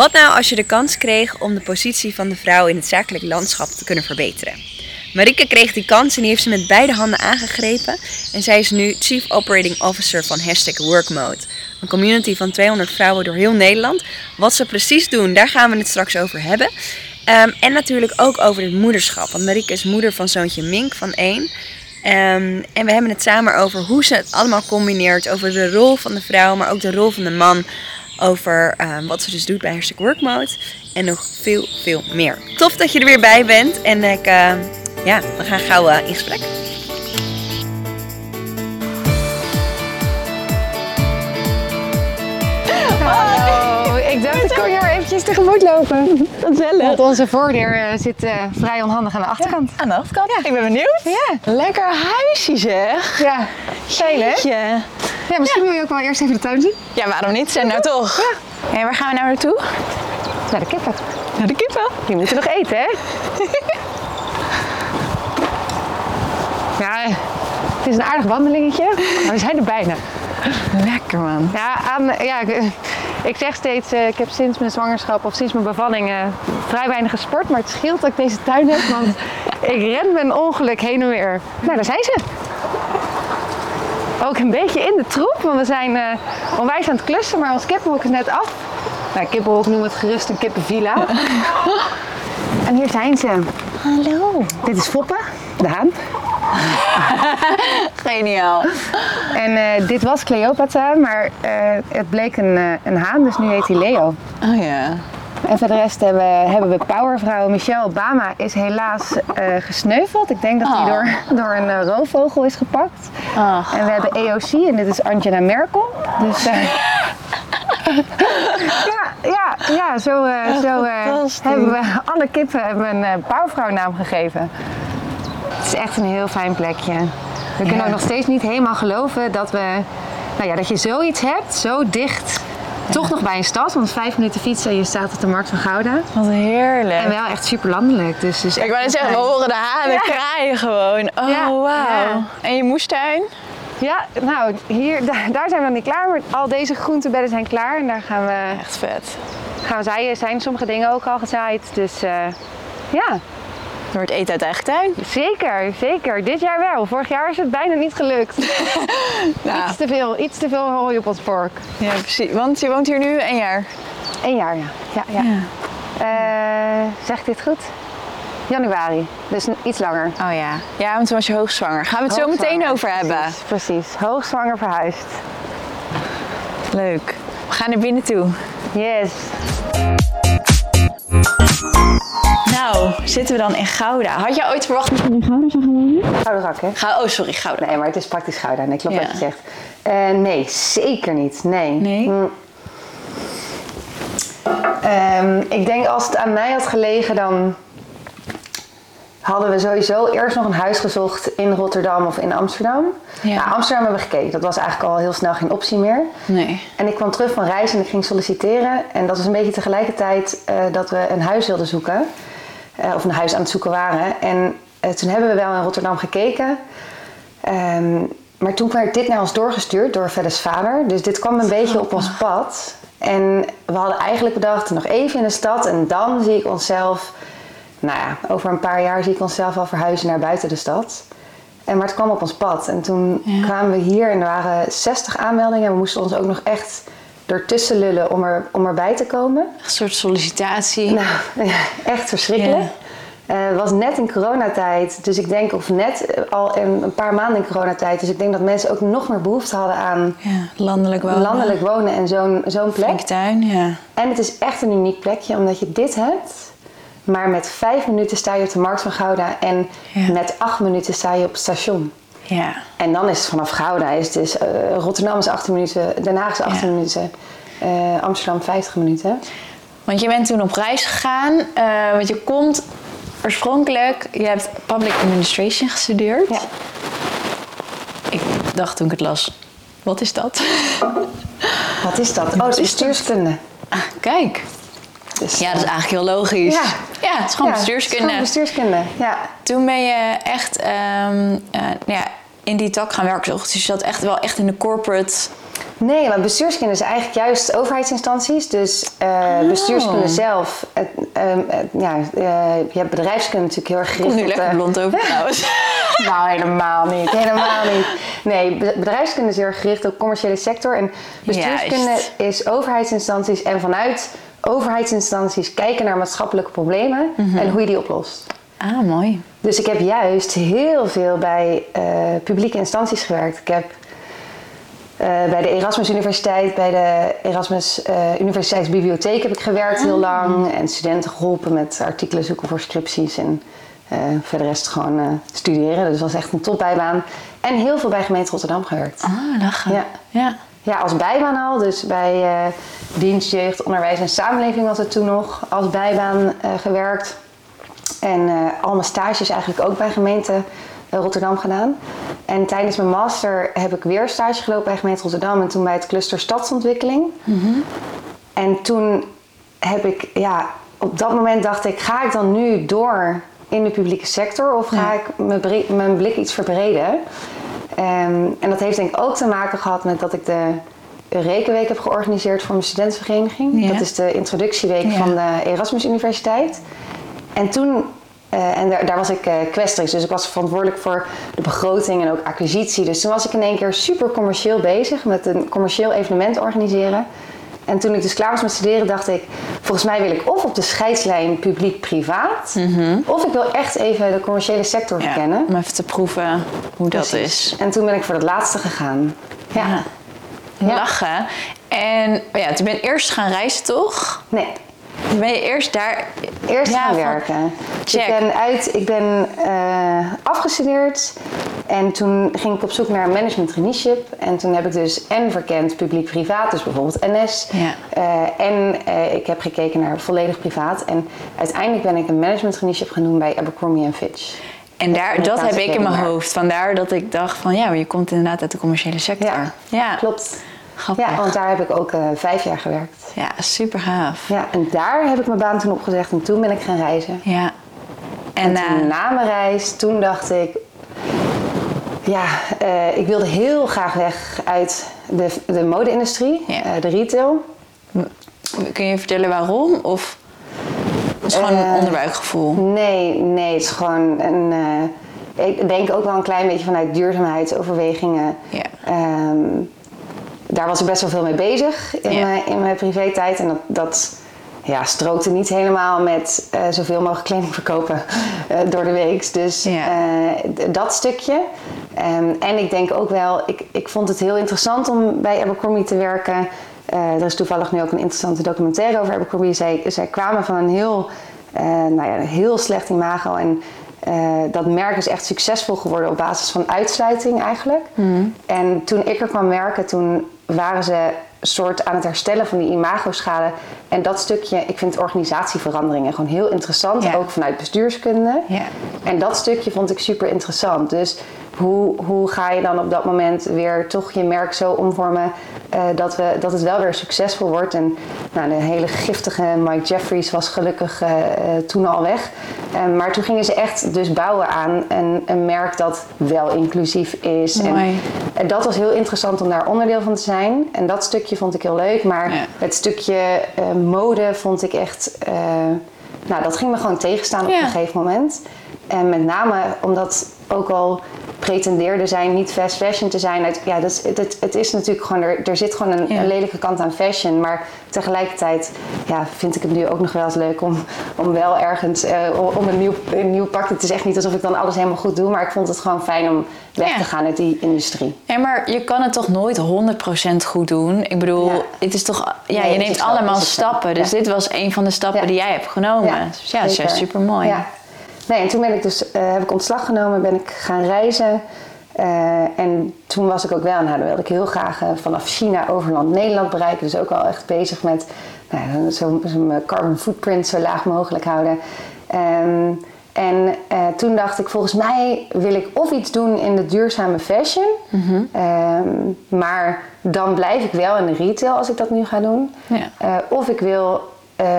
Wat nou als je de kans kreeg om de positie van de vrouw in het zakelijk landschap te kunnen verbeteren? Marike kreeg die kans en die heeft ze met beide handen aangegrepen. En zij is nu Chief Operating Officer van Hashtag Workmode. Een community van 200 vrouwen door heel Nederland. Wat ze precies doen, daar gaan we het straks over hebben. Ehm, en natuurlijk ook over het moederschap. Want Marike is moeder van zoontje Mink van één. Ehm, en we hebben het samen over hoe ze het allemaal combineert. Over de rol van de vrouw, maar ook de rol van de man. Over ehm, wat ze dus doet bij Hashtag Workmode. En nog veel, veel meer. Tof dat je er weer bij bent. En ik, uh, ja, we gaan gauw uh, in gesprek. Ik dacht ik kon hier eventjes tegemoet lopen. Gezellig. Want onze voordeur uh, zit uh, vrij onhandig aan de achterkant. Ja, aan de achterkant? Ja. Ik ben benieuwd. Ja. Lekker huisje zeg. Ja, fijn hè? Ja. Ja, misschien wil je ook wel eerst even de tuin zien. Ja, waarom niet? Zijn nou toch? Ja. En waar gaan we nou naartoe? Naar de kippen. Naar de kippen. Die moeten nog eten hè? ja, het is een aardig wandelingetje, maar we zijn er bijna. Lekker man. Ja, aan, ja ik, ik zeg steeds, uh, ik heb sinds mijn zwangerschap of sinds mijn bevalling uh, vrij weinig gesport. Maar het scheelt dat ik deze tuin heb, want ik ren mijn ongeluk heen en weer. Nou, daar zijn ze. Ook een beetje in de troep, want we zijn uh, onwijs aan het klussen, maar ons kippenhok is net af. Nou, kippenhok noemen we het gerust een kippenvilla. en hier zijn ze. Hallo. Dit is Foppe, de haan. Geniaal. En uh, dit was Cleopatra, maar uh, het bleek een, uh, een haan, dus nu heet hij Leo. Oh ja. En voor de rest hebben, hebben we powervrouw Michelle Obama is helaas gesneuveld. Ik denk dat hij Oh. door, door een roofvogel is gepakt. Ach. En we hebben EOC en dit is Angela Merkel. Dus ja, ja, ja, zo, zo hebben we alle kippen hebben een powervrouwnaam gegeven. Het is echt een heel fijn plekje. We kunnen Ja. ook nog steeds niet helemaal geloven dat we, nou ja, dat je zoiets hebt, zo dicht. Toch nog bij een stad, want vijf minuten fietsen en je staat op de markt van Gouda. Wat heerlijk. En wel echt super landelijk. Dus, dus ik wou zeggen, we horen de hanen kraaien gewoon. Oh, Ja, wauw. ja. En je moestuin? Ja, nou, hier, daar, daar zijn we nog niet klaar. Maar al deze groentebedden zijn klaar. En daar gaan we, Echt vet. gaan we zaaien. Zijn sommige dingen ook al gezaaid. Dus eh, ja, Er wordt eten uit eigen tuin. zeker, zeker. Dit jaar wel. Vorig jaar is het bijna niet gelukt. Nou, Iets te veel, iets te veel hooi op ons vork. ja, precies. Want je woont hier nu een jaar. Eén jaar, ja. ja, ja. Eh, zeg dit goed? Januari, dus een- iets langer. Oh ja. Ja, want toen was je hoogzwanger. Gaan we het zo meteen over hebben. Precies, precies. Hoogzwanger verhuisd. Leuk. We gaan er binnen toe. Yes. Nou, zitten we dan in Gouda. Had je ooit verwacht dat je in Gouda zou gaan wonen? Gouden rak, hè? Oh, sorry, Gouda. Nee, maar het is praktisch Gouda. Nee, klopt Ja. wat je zegt. Eh, nee, zeker niet. Nee. Nee? Mm. Ehm, ik denk als het aan mij had gelegen, dan hadden we sowieso eerst nog een huis gezocht in Rotterdam of in Amsterdam. Ja. Nou, Amsterdam hebben we gekeken. Dat was eigenlijk al heel snel geen optie meer. Nee. En ik kwam terug van reizen en ik ging solliciteren. En dat was een beetje tegelijkertijd eh, dat we een huis wilden zoeken. Eh, of een huis aan het zoeken waren. En eh, toen hebben we wel in Rotterdam gekeken. Ehm, maar toen werd dit naar ons doorgestuurd door Feddes vader. Dus dit kwam een beetje op ons pad. En we hadden eigenlijk bedacht, nog even in de stad. En dan zie ik onszelf, nou ja, over een paar jaar zie ik onszelf al verhuizen naar buiten de stad. En, maar het kwam op ons pad. En toen Ja. kwamen we hier en er waren 60 aanmeldingen. En we moesten ons ook nog echt ertussen lullen om, er, om erbij te komen. Een soort sollicitatie. Nou, echt verschrikkelijk. Het was net in coronatijd, dus ik denk, of net eh, al een, een paar maanden in coronatijd. Dus ik denk dat mensen ook nog meer behoefte hadden aan Ja, landelijk wonen. landelijk wonen en zo'n zo'n plek. Tuin, ja. En het is echt een uniek plekje, omdat je dit hebt. Maar met vijf minuten sta je op de Markt van Gouda en Ja. met acht minuten sta je op het station. Ja. En dan is het vanaf Gouda, is het dus, eh, Rotterdam is 18 minuten, Den Haag is 18 Ja. minuten, eh, Amsterdam 50 minuten. Want je bent toen op reis gegaan. eh, want je komt oorspronkelijk... Je hebt public administration gestudeerd. Ja. Ik dacht toen ik het las... Wat is dat? Wat is dat? Oh, het is bestuurskunde. Ah, kijk. Dus, Ja, dat is eigenlijk heel logisch. Ja. ja het is gewoon ja, het is bestuurskunde. gewoon bestuurskunde, ja. Toen ben je echt ehm, eh, nou ja, in die tak gaan werken. Dus je zat echt wel echt in de corporate Nee, maar bestuurskunde is eigenlijk juist overheidsinstanties. Dus uh, bestuurskunde zelf, ehm, ja, uh, je hebt bedrijfskunde natuurlijk heel erg gericht nu lekker blond over trouwens. nou, helemaal niet. Helemaal niet. Nee, bedrijfskunde is heel erg gericht op commerciële sector. En bestuurskunde juist. is overheidsinstanties. En vanuit overheidsinstanties kijken naar maatschappelijke problemen mm -hmm. en hoe je die oplost. Ah, mooi. Dus ik heb juist heel veel bij uh, publieke instanties gewerkt. Ik heb uh, bij de Erasmus Universiteit, bij de Erasmus uh, Universiteitsbibliotheek heb ik gewerkt heel lang. En studenten geholpen met artikelen zoeken voor scripties. En uh, verder rest gewoon studeren. Dus dat was echt een topbijbaan. En heel veel bij gemeente Rotterdam gewerkt. Ah, lachen. Ja. ja. Ja, als bijbaan al. Dus bij dienst, jeugd, onderwijs en samenleving was het toen nog als bijbaan gewerkt. En al mijn stages eigenlijk ook bij gemeente Rotterdam gedaan. En tijdens mijn master heb ik weer stage gelopen bij gemeente Rotterdam en toen bij het cluster Stadsontwikkeling. Mhm. En toen heb ik, ja, op dat moment dacht ik, ga ik dan nu door in de publieke sector of ga ik mijn, mijn, blik iets verbreden? Um, en dat heeft denk ik ook te maken gehad met dat ik de Rekenweek heb georganiseerd voor mijn studentenvereniging. Dat is de introductieweek van de Erasmus Universiteit. En toen uh, en daar, daar, was ik uh, dus ik was verantwoordelijk voor de begroting en ook acquisitie. Dus toen was ik in één keer super commercieel bezig met een commercieel evenement organiseren. En toen ik dus klaar was met studeren, dacht ik: volgens mij wil ik of op de scheidslijn publiek-privaat, mm of ik wil echt even de commerciële sector ja, verkennen. Om even te proeven hoe Precies. dat is. En toen ben ik voor het laatste gegaan. Ja. ja. Lachen. En ja, toen ben je eerst gaan reizen, toch? Nee. Ben je eerst daar... Eerst gaan werken. Check. Ik ben, uit, ik ben uh, afgestudeerd en toen ging ik op zoek naar een management traineeship. En toen heb ik dus en verkend publiek-privaat, dus bijvoorbeeld NS. Ja. Uh, en uh, ik heb gekeken naar volledig privaat. En uiteindelijk ben ik een management traineeship gaan doen bij Abercrombie Fitch. En daar, dat heb ik in mijn hoofd. Vandaar dat ik dacht van ja, maar je komt inderdaad uit de commerciële sector. Ja, ja. klopt. Grappig. Ja, want daar heb ik ook uh, vijf jaar gewerkt. Ja, super gaaf. Ja, en daar heb ik mijn baan toen opgezegd en toen ben ik gaan reizen. Ja. En, en toen, na mijn reis, toen dacht ik, ja, uh, ik wilde heel graag weg uit de, de mode-industrie, ja. de retail. Kun je vertellen waarom? Of is het gewoon een onderbuikgevoel? Nee, nee, het is gewoon een. ik denk ook wel een klein beetje vanuit duurzaamheidsoverwegingen. Ja. Um, daar was ik best wel veel mee bezig in, Ja. mijn, in mijn privé-tijd. En dat, dat ja, strookte niet helemaal met eh, zoveel mogelijk kleding verkopen eh, door de week. Dus Ja. eh, dat stukje. Ehm, en ik denk ook wel, ik, ik vond het heel interessant om bij Abercrombie te werken. Er is toevallig nu ook een interessante documentaire over Abercrombie. Zij, zij kwamen van een heel, nou ja, een heel slecht imago. En eh, dat merk is echt succesvol geworden op basis van uitsluiting eigenlijk. En toen ik er kwam werken, toen waren ze soort aan het herstellen van die imagoschade. En dat stukje, ik vind organisatieveranderingen gewoon heel interessant, Ja. ook vanuit bestuurskunde. Ja. En dat stukje vond ik super interessant. Dus hoe, hoe ga je dan op dat moment weer toch je merk zo omvormen eh, dat, we, dat het wel weer succesvol wordt? En nou, de hele giftige Mike Jeffries was gelukkig eh, eh, toen al weg. Maar toen gingen ze echt dus bouwen aan een, een merk dat wel inclusief is. En, Mooi. en dat was heel interessant om daar onderdeel van te zijn. En dat stukje vond ik heel leuk. Maar Ja. het stukje mode vond ik echt... nou, dat ging me gewoon tegenstaan op Ja. een gegeven moment. En met name omdat ook al pretendeerde zij niet fast fashion te zijn. Het, ja, dat is, het, het is natuurlijk gewoon, er, er zit gewoon een, Ja. een lelijke kant aan fashion. Maar tegelijkertijd ja, vind ik het nu ook nog wel eens leuk om, om wel ergens eh, om een nieuw, een nieuw pak. Het is echt niet alsof ik dan alles helemaal goed doe. Maar ik vond het gewoon fijn om weg Ja. te gaan uit die industrie. Ja, maar je kan het toch nooit 100% goed doen? Ik bedoel, Ja. het is toch... Ja, Nee, je het neemt allemaal het stappen. Dus dit was een van de stappen die jij hebt genomen. dus ja, dat is super mooi. Nee, en toen ben ik dus, eh, heb ik ontslag genomen, ben ik gaan reizen. Eh, en toen was ik ook wel, nou, dan wilde ik heel graag eh, vanaf China overland Nederland bereiken. Dus ook wel echt bezig met nou, zo'n carbon footprint zo laag mogelijk houden. Ehm, en toen dacht ik, volgens mij wil ik of iets doen in de duurzame fashion. Ehm, maar dan blijf ik wel in de retail als ik dat nu ga doen. Ja. Of ik wil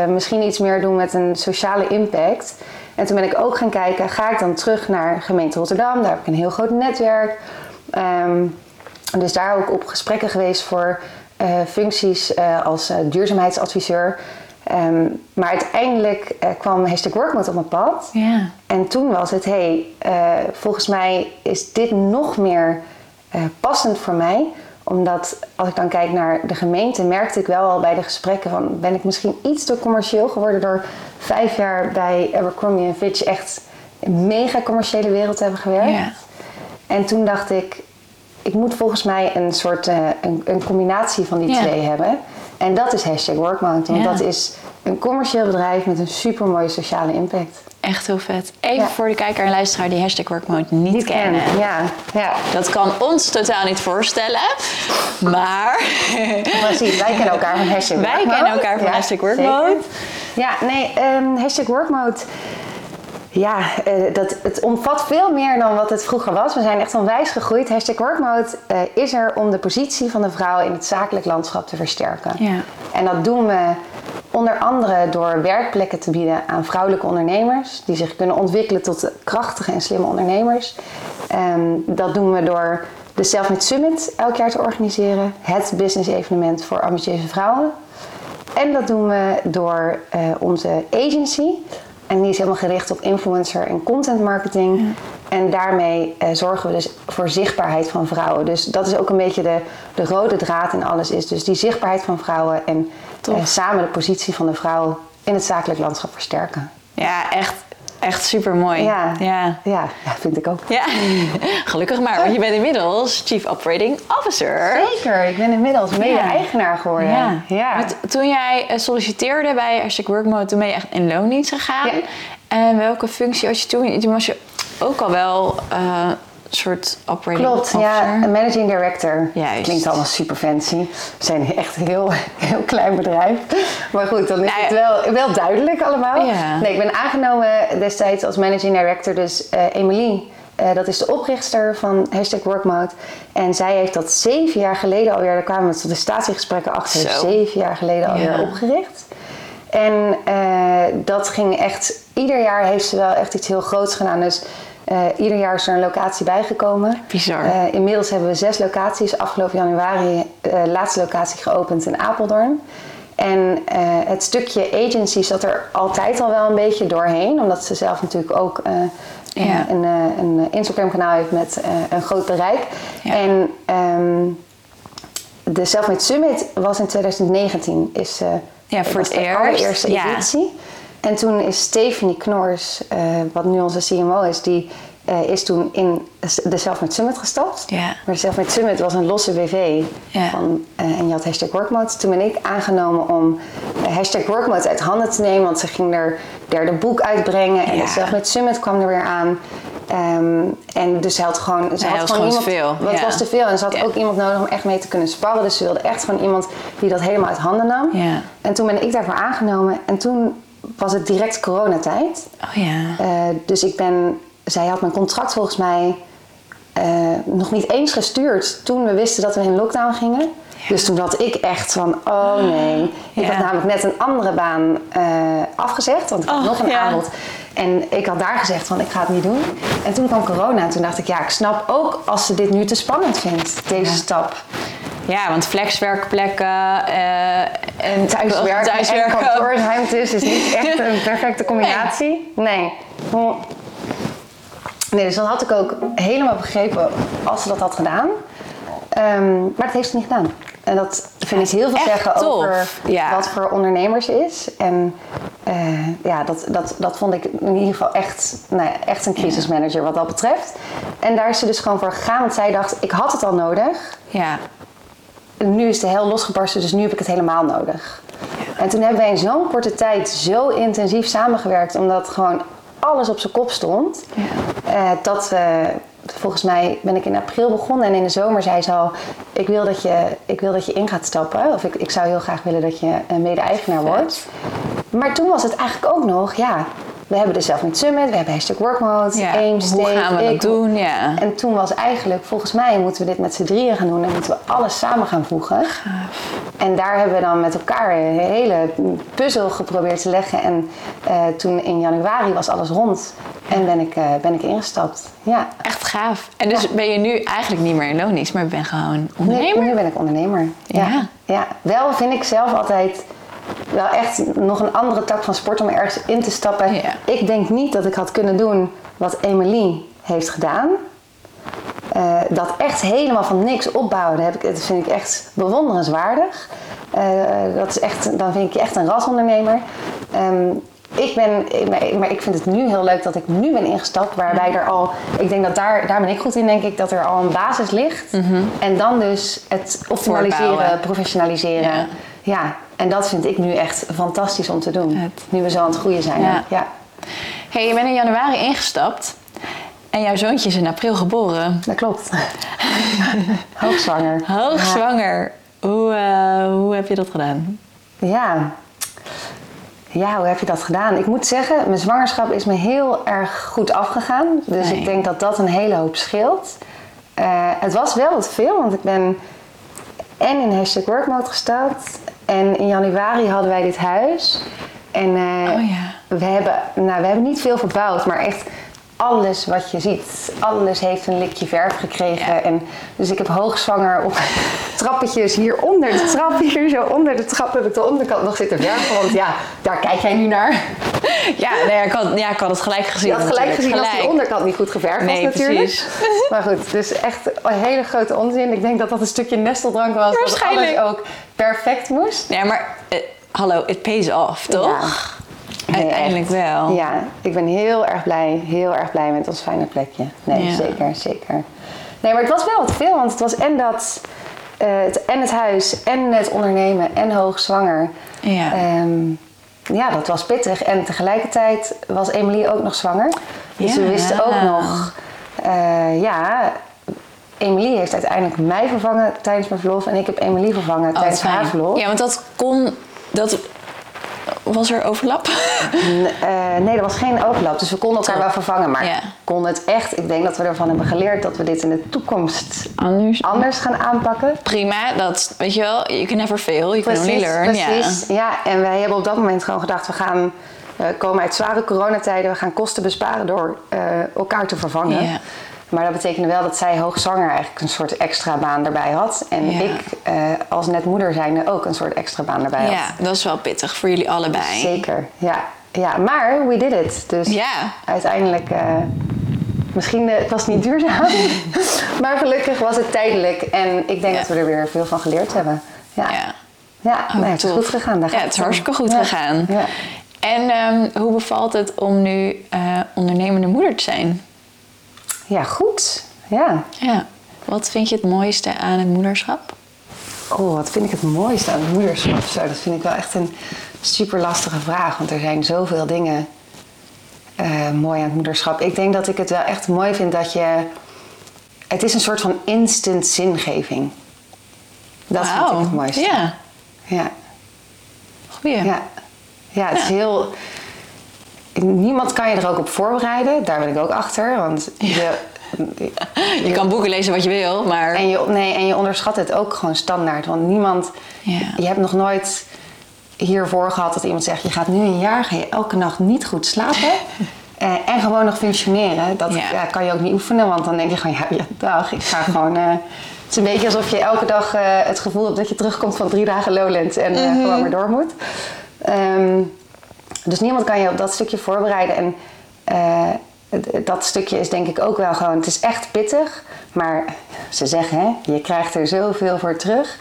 misschien iets meer doen met een sociale impact. En toen ben ik ook gaan kijken, ga ik dan terug naar gemeente Rotterdam? Daar heb ik een heel groot netwerk. Ehm, dus daar ook op gesprekken geweest voor eh, functies eh, als eh, duurzaamheidsadviseur. Ehm, maar uiteindelijk kwam hashtag Workmode op mijn pad. En toen was het, hé, hey, volgens mij is dit nog meer passend voor mij. Omdat als ik dan kijk naar de gemeente, merkte ik wel al bij de gesprekken van... ben ik misschien iets te commercieel geworden door vijf jaar bij Abercrombie Fitch echt een mega commerciële wereld te hebben gewerkt. Ja. En toen dacht ik, ik moet volgens mij een soort eh, een, een combinatie van die Ja. twee hebben. En dat is hashtag Workmount. Want Ja. dat is een commercieel bedrijf met een super mooie sociale impact. Echt heel vet. Even Ja. voor de kijker en luisteraar die hashtag Workmode niet, kennen. Ja, ja. Dat kan ons totaal niet voorstellen. Maar Precies, wij kennen elkaar van hashtag wij Workmode. kennen elkaar van Ja, hashtag Workmode. zeker. Ja, nee, ehm, hashtag Workmode. Ja, eh, dat, het omvat veel meer dan wat het vroeger was. We zijn echt onwijs gegroeid. Hashtag Workmode eh, is er om de positie van de vrouw in het zakelijk landschap te versterken. Ja. En dat doen we onder andere door werkplekken te bieden aan vrouwelijke ondernemers. Die zich kunnen ontwikkelen tot krachtige en slimme ondernemers. Ehm, dat doen we door de Selfmade Summit elk jaar te organiseren. Het business evenement voor ambitieuze vrouwen. En dat doen we door eh, onze agency. En die is helemaal gericht op influencer en content marketing. En daarmee eh, zorgen we dus voor zichtbaarheid van vrouwen. Dus dat is ook een beetje de, de rode draad in alles. Is dus die zichtbaarheid van vrouwen en eh, samen de positie van de vrouw in het zakelijk landschap versterken. Ja, echt, echt super mooi. Ja. ja. Ja, vind ik ook. Ja, gelukkig maar, want je bent inmiddels Chief Operating Officer. Zeker, ik ben inmiddels mede-eigenaar geworden. Ja. ja. Maar toen jij eh, solliciteerde bij Hashtag Workmode, toen ben je echt in loondienst gegaan. En welke functie had je toen? Toen was je ook al wel eh, soort operating Klopt, officer. ja, een managing director. Juist. Klinkt allemaal super fancy. We zijn echt een heel, heel klein bedrijf. Maar goed, dan is Nou het wel, wel duidelijk allemaal. Ja. Nee, ik ben aangenomen destijds als managing director. Dus eh Emilie, eh, dat is de oprichter van Hashtag Workmode. En zij heeft dat zeven jaar geleden alweer, daar kwamen we met sollicitatiegesprekken achter, Zo. zeven jaar geleden alweer Ja. opgericht. En eh, dat ging echt, ieder jaar heeft ze wel echt iets heel groots gedaan. Dus eh, ieder jaar is er een locatie bijgekomen. Bizar. Eh, inmiddels hebben we zes locaties. Afgelopen januari de laatste locatie geopend in Apeldoorn. En eh, het stukje agency zat er altijd al wel een beetje doorheen. Omdat ze zelf natuurlijk ook eh, Ja. een, eh, een Instagram kanaal heeft met eh, een groot bereik. Ja. En ehm, de Selfmade Summit was in 2019. Is, eh, Ja, voor het de eerst. allereerste Ja. En toen is Stephanie Knors, eh, wat nu onze CMO is, die eh, is toen in de Selfmade Summit gestapt. Ja. Maar de Selfmade Summit was een losse BV van, eh, en je had hashtag Workmode. Toen ben ik aangenomen om hashtag Workmode uit handen te nemen, want ze ging er derde boek uitbrengen en de Selfmade Summit kwam er weer aan. Ehm, en dus ze had gewoon, ze Ja, had gewoon iemand, veel. Wat was te veel en ze had ook iemand nodig om echt mee te kunnen sparren. Dus ze wilde echt gewoon iemand die dat helemaal uit handen nam. Ja. En toen ben ik daarvoor aangenomen en toen was het direct coronatijd. Oh ja. Eh, dus ik ben, zij had mijn contract volgens mij eh, nog niet eens gestuurd toen we wisten dat we in lockdown gingen. Dus toen had ik echt van, oh nee. Ik Ja. had namelijk net een andere baan eh, afgezegd, want ik had Oh, nog een ja. aanbod. En ik had daar gezegd van, ik ga het niet doen. En toen kwam corona en toen dacht ik, ja, ik snap ook als ze dit nu te spannend vindt, deze stap. Ja, want flexwerkplekken eh, en Thuiswerken, thuiswerken. en kantoorruimtes is niet echt een perfecte combinatie. Nee. Hm. Nee, dus dat had ik ook helemaal begrepen als ze dat had gedaan. Ehm, maar dat heeft ze niet gedaan. En dat vind ik heel veel zeggen tof. over Ja. wat voor ondernemers is. En eh, ja, dat, dat, dat vond ik in ieder geval echt, nou ja, echt een crisismanager wat dat betreft. En daar is ze dus gewoon voor gegaan, want zij dacht, ik had het al nodig Ja. Nu is de hel losgebarsten, dus nu heb ik het helemaal nodig. En toen hebben wij in zo'n korte tijd zo intensief samengewerkt, omdat gewoon alles op zijn kop stond. Eh, dat we, volgens mij ben ik in april begonnen en in de zomer zei ze al, ik wil dat je, ik wil dat je in gaat stappen. Of ik, ik zou heel graag willen dat je een mede-eigenaar wordt. Maar toen was het eigenlijk ook nog, ja, we hebben de Selfmade Summit, we hebben hashtag Workmode, Ja, Aim, hoe Stake, gaan we dat doen? Ja. En toen was eigenlijk, volgens mij moeten we dit met z'n drieën gaan doen en moeten we alles samen gaan voegen. En daar hebben we dan met elkaar een hele puzzel geprobeerd te leggen. En eh, toen in januari was alles rond en ben ik, eh, ben ik ingestapt. Ja. Echt gaaf. En dus ben je nu eigenlijk niet meer in loondienst, maar ben gewoon ondernemer? nu ben ik ondernemer. Ja. Ja. ja. Wel vind ik zelf altijd wel echt nog een andere tak van sport om ergens in te stappen. Ja. Ik denk niet dat ik had kunnen doen wat Emily heeft gedaan. Eh, dat echt helemaal van niks opbouwen, heb ik, dat vind ik echt bewonderenswaardig. Eh, dat is echt, dan vind ik je echt een rasondernemer. Ehm, ik ben, maar- ik vind het nu heel leuk dat ik nu ben ingestapt, waarbij er al, ik denk dat daar, daar ben ik goed in, denk ik, dat er al een basis ligt. En dan dus het optimaliseren, Voorbouwen. professionaliseren. Ja. Ja. En dat vind ik nu echt fantastisch om te doen. Het- Nu we zo aan het groeien zijn. Ja. ja. hey, je bent in januari ingestapt en jouw zoontje is in april geboren. Dat klopt. Hoogzwanger. Hoogzwanger. Hoe, eh, hoe heb je dat gedaan? Ja. Ja, hoe heb je dat gedaan? Ik moet zeggen, mijn zwangerschap is me heel erg goed afgegaan. Dus Nee. ik denk dat dat een hele hoop scheelt. Eh, het was wel wat veel, want ik ben en in hashtag workmode gestapt. En in januari hadden wij dit huis. En eh, Oh ja. we, hebben, nou, we hebben niet veel verbouwd, maar echt alles wat je ziet. Alles heeft een likje verf gekregen. Ja. En, dus ik heb hoogzwanger op trappetjes hier onder de trap. Hier zo onder de trap heb ik de onderkant nog zitten verven. Want ja, daar kijk jij nu naar. Ja, nee, ik, had, ja ik had het gelijk gezien. Je had gelijk natuurlijk. gezien als die onderkant niet goed geverfd Nee, was natuurlijk. precies. Maar goed, dus echt een hele grote onzin. Ik denk dat dat een stukje nesteldrank was. Waarschijnlijk. Dat alles ook perfect moest. Ja, maar eh, hallo, it pays off, toch? Nee, Uiteindelijk echt. wel. Ja, ik ben heel erg blij, heel erg blij met ons fijne plekje. Nee, Ja. zeker, zeker. Nee, maar het was wel wat veel, want het was en dat, eh, het, en het huis, en het ondernemen, en hoogzwanger. Ja. Ehm, ja, dat was pittig. En tegelijkertijd was Emily ook nog zwanger. Dus we Ja. wisten ook nog, eh, ja, Emily heeft uiteindelijk mij vervangen tijdens mijn verlof en ik heb Emily vervangen Oh, tijdens haar verlof. Ja, want dat kon... Dat, was er overlap? Eh, nee, er was geen overlap. Dus we konden elkaar wel vervangen. Maar konden het echt... Ik denk dat we ervan hebben geleerd dat we dit in de toekomst Anders. anders gaan aanpakken. Prima, dat weet je wel. You can never fail, you can only learn. precies. Ja. en wij hebben op dat moment gewoon gedacht... we gaan we komen uit zware coronatijden. We gaan kosten besparen door eh, elkaar te vervangen. Ja. Maar dat betekende wel dat zij hoogzwanger eigenlijk een soort extra baan erbij had. En Ja. ik eh, als net moeder zijnde ook een soort extra baan erbij Ja, had. dat is wel pittig voor jullie allebei. Zeker, ja. ja. Maar we did it. Dus Ja. uiteindelijk, eh, misschien eh, het was het niet duurzaam, maar gelukkig was het tijdelijk. En ik denk Ja. dat we er weer veel van geleerd hebben. Ja, ja. Ja. nee, het is goed gegaan. Daar Ja, het is hartstikke goed Ja. gegaan. Ja. En ehm, hoe bevalt het om nu ondernemende moeder te zijn? Ja, goed. Ja. Ja. Wat vind je het mooiste aan het moederschap? Oh, wat vind ik het mooiste aan het moederschap? Zo, dat vind ik wel echt een super lastige vraag. Want er zijn zoveel dingen eh, mooi aan het moederschap. Ik denk dat ik het wel echt mooi vind dat je... Het is een soort van instant zingeving. Dat vind ik het mooiste. Ja, Ja. goeie. Ja, ja het is heel. Niemand kan je er ook op voorbereiden. Daar ben ik ook achter. Want je, Je kan boeken lezen wat je wil, maar... en, je, nee, en je onderschat het ook gewoon standaard. Want niemand. Ja. Je hebt nog nooit hiervoor gehad dat iemand zegt: Je gaat nu een jaar, ga je elke nacht niet goed slapen. eh, en gewoon nog functioneren. Dat Ja. ja, kan je ook niet oefenen. Want dan denk je gewoon: Ja, ja dag, ik ga gewoon. eh, het is een beetje alsof je elke dag eh, het gevoel hebt dat je terugkomt van drie dagen Lowlands en eh, Mhm. gewoon weer door moet. Ehm, dus niemand kan je op dat stukje voorbereiden. En eh, dat stukje is denk ik ook wel gewoon... Het is echt pittig, maar ze zeggen, hè, je krijgt er zoveel voor terug.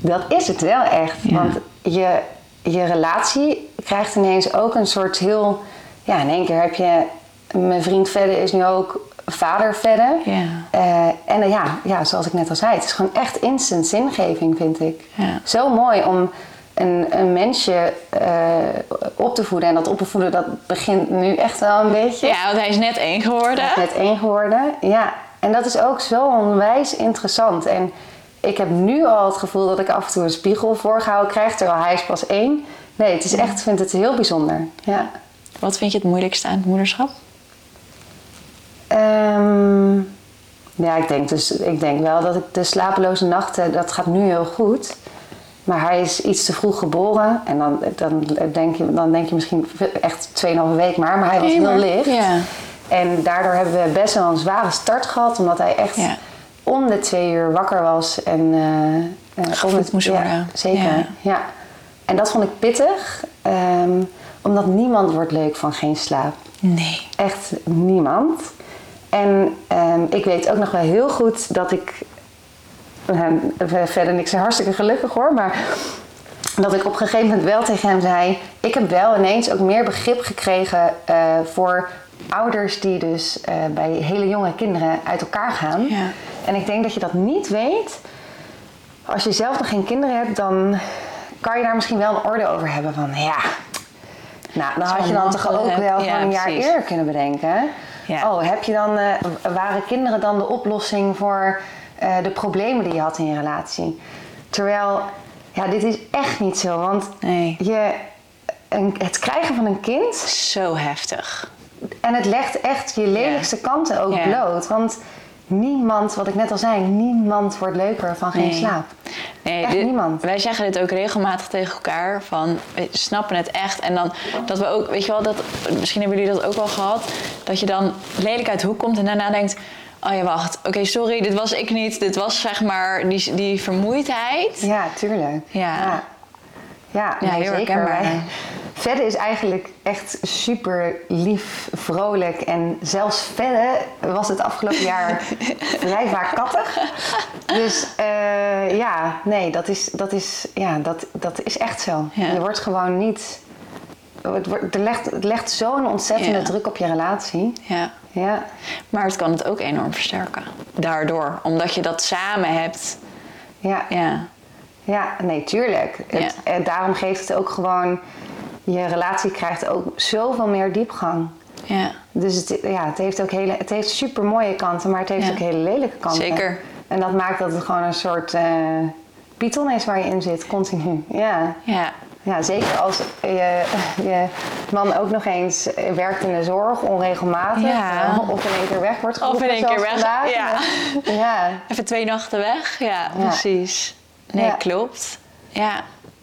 Dat is het wel echt. Ja. Want je, je relatie krijgt ineens ook een soort heel... Ja, in één keer heb je... Mijn vriend Vedde is nu ook vader Vedde. Ja. Eh, en eh, ja, ja, zoals ik net al zei, het is gewoon echt instant zingeving, vind ik. Ja. Zo mooi om een, een mensje eh, op te voeden. En dat opvoeden, dat begint nu echt wel een beetje. Ja, want hij is net één geworden. Hij is net één geworden. Ja, en dat is ook zo onwijs interessant. En ik heb nu al het gevoel dat ik af en toe een spiegel voorgehouden krijg, terwijl hij is pas één. Nee, het is echt, ik vind het heel bijzonder. Ja. Wat vind je het moeilijkste aan het moederschap? Ehm, ja, ik denk, dus, ik denk wel dat ik de slapeloze nachten, dat gaat nu heel goed. Maar hij is iets te vroeg geboren. En dan, dan, denk, je, dan denk je misschien echt 2,5 week maar. Maar hij was heel licht. Ja. En daardoor hebben we best wel een zware start gehad. Omdat hij echt Ja. om de twee uur wakker was. En, Gevoed om het- moest ja, worden. Zeker, Ja. ja. En dat vond ik pittig. ehm, omdat niemand wordt leuk van geen slaap. Nee. Echt niemand. En ehm, ik weet ook nog wel heel goed dat ik... eh, verder niks hartstikke gelukkig hoor, maar... Dat ik op een gegeven moment wel tegen hem zei... Ik heb wel ineens ook meer begrip gekregen eh, voor ouders die dus eh, bij hele jonge kinderen uit elkaar gaan. Ja. En ik denk dat je dat niet weet. Als je zelf nog geen kinderen hebt, dan kan je daar misschien wel een orde over hebben van ja. Nou, dan had je dan toch ook wel Ja, gewoon een jaar precies. eerder kunnen bedenken. Ja. Oh, heb je dan, waren kinderen dan de oplossing voor eh, de problemen die je had in je relatie? Terwijl, ja, dit is echt niet zo. Want Nee. je, een, het krijgen van een kind Zo heftig. en het legt echt je lelijkste kanten ook bloot. Want niemand, wat ik net al zei, niemand wordt leuker van geen Nee. slaap. Nee, Echt dit- niemand. Wij zeggen dit ook regelmatig tegen elkaar. Van, we snappen het echt. En dan dat we ook, weet je wel, dat, misschien hebben jullie dat ook wel gehad. Dat je dan lelijk uit de hoek komt en daarna denkt... Oh ja, wacht. Oké, sorry, dit was ik niet. Dit was zeg maar die, die vermoeidheid. Ja, tuurlijk. Ja. Ja, ja, Ja, nee, heel zeker. herkenbaar. Fedde is eigenlijk echt super lief, vrolijk. En zelfs Fedde was het afgelopen jaar vrij vaak kattig. Dus eh, ja, nee, dat is, dat is, ja, dat, dat is echt zo. Ja. Je wordt gewoon niet... Het, wordt, er legt, het legt zo'n ontzettende Ja. druk op je relatie. Ja. Ja, Maar het kan het ook enorm versterken. Daardoor. Omdat je dat samen hebt. ja. Ja. Ja, nee, tuurlijk. Het, en daarom geeft het ook gewoon... Je relatie krijgt ook zoveel meer diepgang. Ja. Dus het, ja, het heeft ook hele, het heeft super mooie kanten, maar het heeft Ja. ook hele lelijke kanten. Zeker. En dat maakt dat het gewoon een soort eh python is waar je in zit, continu. Ja, Ja. Ja zeker als je, je man ook nog eens werkt in de zorg, onregelmatig. Ja. eh, Of in één keer weg wordt Of in geroepen, één keer weg, vandaag. ja. ja. Even twee nachten weg. Ja, precies. Nee, Ja. klopt. Ja.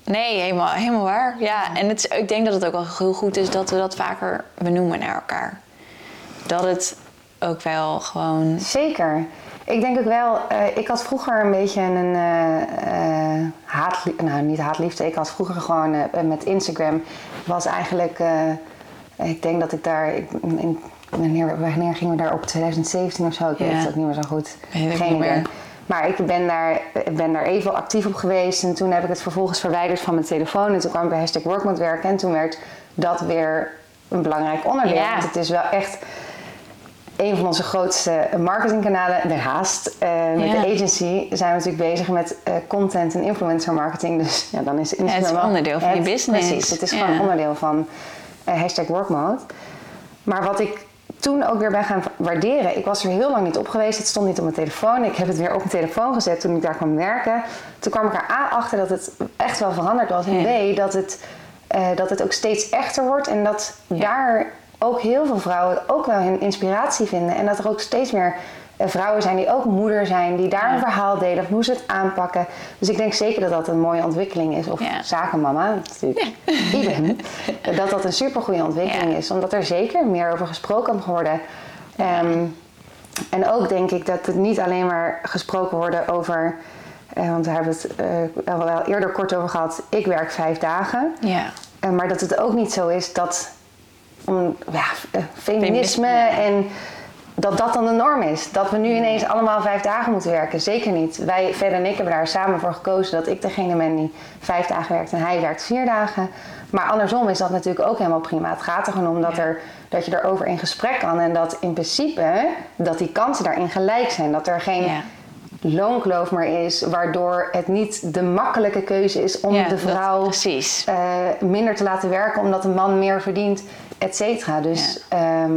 Nee, helemaal, helemaal waar. Ja, en het, ik denk dat het ook wel heel goed is dat we dat vaker benoemen naar elkaar. Dat het ook wel gewoon... Zeker. Ik denk ook wel, eh, ik had vroeger een beetje een uh, haat, nou niet haatliefde, ik had vroeger gewoon eh, met Instagram, was eigenlijk, eh, ik denk dat ik daar, ik, in, wanneer, wanneer gingen we daar op 2017 of zo, ik Ja. weet het ook niet meer zo goed. Geen idee. Maar ik ben daar, ben daar even actief op geweest en toen heb ik het vervolgens verwijderd van mijn telefoon en toen kwam ik bij hashtag workmode werken en toen werd dat weer een belangrijk onderdeel. Ja. Want het is wel echt een van onze grootste marketingkanalen, daarnaast. eh met Ja. de agency zijn we natuurlijk bezig met eh, content en influencer marketing. Dus ja, dan is Instagram het is onderdeel van je business. Precies, het is Ja. gewoon onderdeel van eh, hashtag workmode. Maar wat ik toen ook weer ben gaan waarderen, ik was er heel lang niet op geweest, het stond niet op mijn telefoon. Ik heb het weer op mijn telefoon gezet toen ik daar kwam werken. Toen kwam ik er A achter dat het echt wel veranderd was. En Ja. B, dat het, dat het ook steeds echter wordt en dat daar ook heel veel vrouwen ook wel hun inspiratie vinden. En dat er ook steeds meer eh, vrouwen zijn die ook moeder zijn, die daar Ja. een verhaal delen of hoe ze het aanpakken. Dus ik denk zeker dat dat een mooie ontwikkeling is. Of Ja. zakenmama, natuurlijk. Idem. Dat dat een super goede ontwikkeling Ja. is, omdat er zeker meer over gesproken mag worden. Ehm, en ook denk ik dat het niet alleen maar gesproken wordt over. eh, want daar hebben we het eh, wel, wel eerder kort over gehad. Ik werk vijf dagen. Ja. Eh, maar dat het ook niet zo is dat om, ja, feminisme en dat dat dan de norm is. Dat we nu ineens allemaal vijf dagen moeten werken. Zeker niet. Wij, Fred en ik, hebben daar samen voor gekozen dat ik degene ben die vijf dagen werkt en hij werkt vier dagen. Maar andersom is dat natuurlijk ook helemaal prima. Het gaat er gewoon om dat, er, dat je erover in gesprek kan. En dat in principe dat die kansen daarin gelijk zijn. Dat er geen Ja. loonkloof meer is, waardoor het niet de makkelijke keuze is om Ja, de vrouw eh, minder te laten werken omdat een man meer verdient, et cetera. Dus ehm,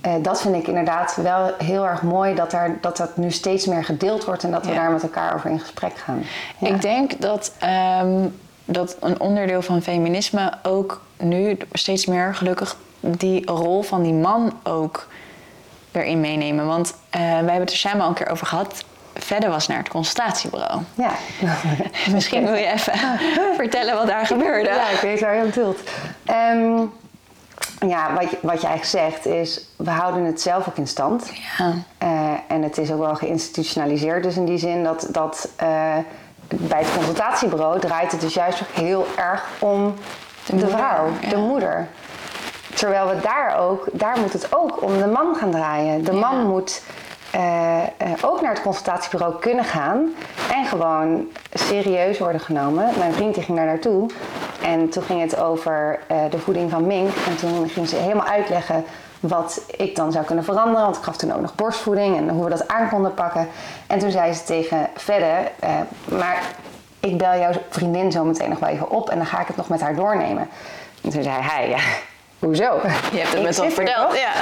eh, dat vind ik inderdaad wel heel erg mooi dat, daar, dat dat nu steeds meer gedeeld wordt en dat we Ja. daar met elkaar over in gesprek gaan. Ja. Ik denk dat, ehm, dat een onderdeel van feminisme ook nu steeds meer gelukkig die rol van die man ook erin meenemen. Want eh, wij hebben het er samen al een keer over gehad. verder was naar het consultatiebureau. Ja. Misschien wil je even vertellen wat daar gebeurde. Ja, ik weet waar je aan tilt. Ja, wat je, wat je eigenlijk zegt is, we houden het zelf ook in stand. Ja. Eh, en het is ook wel geïnstitutionaliseerd, dus in die zin dat, dat eh, bij het consultatiebureau draait het dus juist ook heel erg om de, moeder, vrouw, ja. de moeder. Terwijl we daar ook, daar moet het ook om de man gaan draaien. De Ja. man moet eh, ook naar het consultatiebureau kunnen gaan en gewoon serieus worden genomen. Mijn vriend die ging daar naartoe en toen ging het over eh, de voeding van mink. En toen ging ze helemaal uitleggen wat ik dan zou kunnen veranderen. Want ik gaf toen ook nog borstvoeding en hoe we dat aan konden pakken. En toen zei ze tegen verder, eh, maar ik bel jouw vriendin zo meteen nog wel even op en dan ga ik het nog met haar doornemen. En toen zei hij, ja, hoezo? Je hebt het zit er verteld. toch? Ja.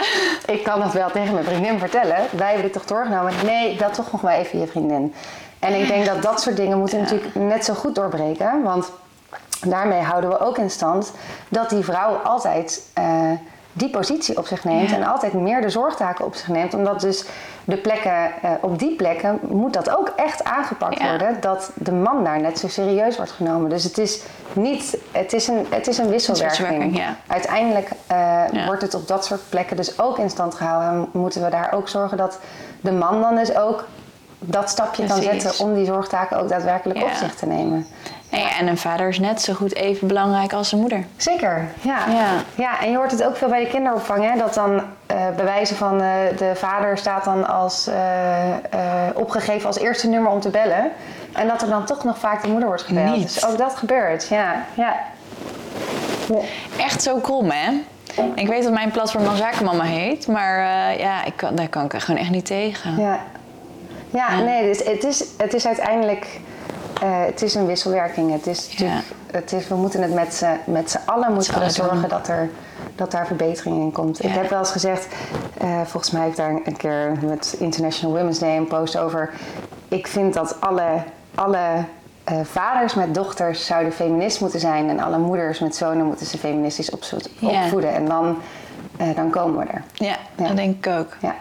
Ik kan dat wel tegen mijn vriendin vertellen. Wij hebben dit toch doorgenomen? Nee, ik bel toch nog wel even je vriendin. En ik denk dat dat soort dingen moeten natuurlijk net zo goed doorbreken. Want daarmee houden we ook in stand dat die vrouw altijd eh, die positie op zich neemt. Ja. En altijd meer de zorgtaken op zich neemt. Omdat dus de plekken, eh, op die plekken moet dat ook echt aangepakt Ja. worden. Dat de man daar net zo serieus wordt genomen. Dus het is niet, het is een, het is een wisselwerking. ja. Uiteindelijk eh, wordt het op dat soort plekken dus ook in stand gehouden. En moeten we daar ook zorgen dat de man dan dus ook dat stapje kan zetten om die zorgtaken ook daadwerkelijk op zich te nemen. Nee, en een vader is net zo goed even belangrijk als een moeder. Zeker, ja. Ja. ja. en je hoort het ook veel bij de kinderopvang, hè, dat dan eh bij wijze van eh, de vader staat dan als eh, opgegeven als eerste nummer om te bellen. En dat er dan toch nog vaak de moeder wordt gebeld. Niet. Dus ook dat gebeurt, ja. ja. Echt zo krom, hè? Ik weet dat mijn platform dan Zakenmama heet, maar ja, ik kan, daar kan ik er gewoon echt niet tegen. Ja, ja, Ja. nee, dus het, is, het is uiteindelijk eh, het is een wisselwerking. Het is het is, we moeten het met z'n, met z'n allen moeten allen zorgen doen. dat, er, dat daar verbetering in komt. Ik heb wel eens gezegd, eh, volgens mij heb ik daar een keer met International Women's Day een post over. Ik vind dat alle, alle eh, vaders met dochters zouden feminist moeten zijn en alle moeders met zonen moeten ze feministisch Ja. opvoeden. En dan, dan komen we er. Ja, Ja. dat denk ik ook. Ja.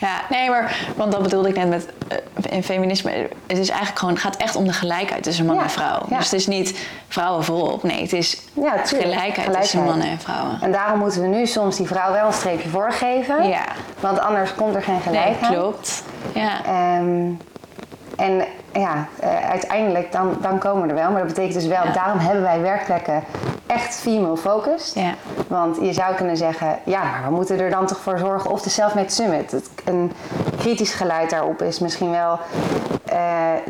Ja, nee, maar want dat bedoelde ik net met eh, in feminisme. Het is eigenlijk gewoon, het gaat echt om de gelijkheid tussen man Ja, en vrouw. ja. Dus het is niet vrouwen voorop. Nee, het is Ja, tuurlijk. gelijkheid, tussen mannen en vrouwen. En daarom moeten we nu soms die vrouw wel een streepje voorgeven. Ja. Want anders komt er geen Nee, gelijkheid. klopt. Ja. Ehm, en ja, eh, uiteindelijk dan, dan komen we er wel. Maar dat betekent dus wel, Ja. daarom hebben wij werkplekken echt female focused. Ja. Want je zou kunnen zeggen, ja, maar we moeten er dan toch voor zorgen. Of de Selfmade Summit. Het, een kritisch geluid daarop is misschien wel, eh,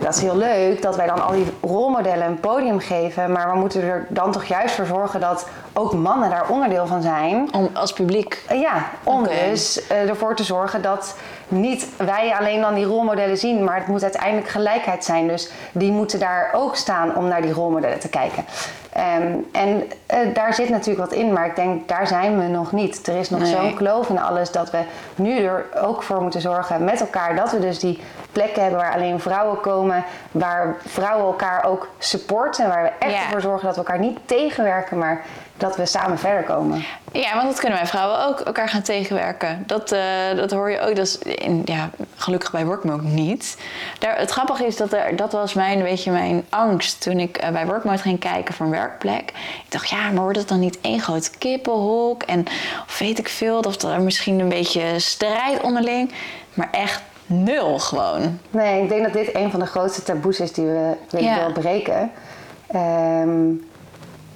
dat is heel leuk dat wij dan al die rolmodellen een podium geven. Maar we moeten er dan toch juist voor zorgen dat ook mannen daar onderdeel van zijn. Om als publiek. Ja, om dus eh, ervoor te zorgen dat niet wij alleen dan die rolmodellen zien, maar het moet uiteindelijk gelijkheid zijn. Dus die moeten daar ook staan om naar die rolmodellen te kijken. Ehm, en eh, daar zit natuurlijk wat in, maar ik denk daar zijn we nog niet. Er is nog Nee. zo'n kloof in alles dat we nu er ook voor moeten zorgen met elkaar dat we dus die plekken hebben waar alleen vrouwen komen, waar vrouwen elkaar ook supporten, waar we echt Ja. ervoor zorgen dat we elkaar niet tegenwerken, maar dat we samen verder komen. Ja, want dat kunnen wij vrouwen ook elkaar gaan tegenwerken. Dat, eh, dat hoor je ook. Dat is in, ja, gelukkig bij Workmode niet. Daar, het grappige is dat er, dat was mijn, weet je, mijn angst toen ik eh, bij Workmode ging kijken voor een werkplek. Ik dacht, ja, maar wordt het dan niet één groot kippenhok? En of weet ik veel, of er misschien een beetje strijd onderling. Maar echt nul gewoon. Nee, ik denk dat dit een van de grootste taboes is die we ik Ja. wel breken.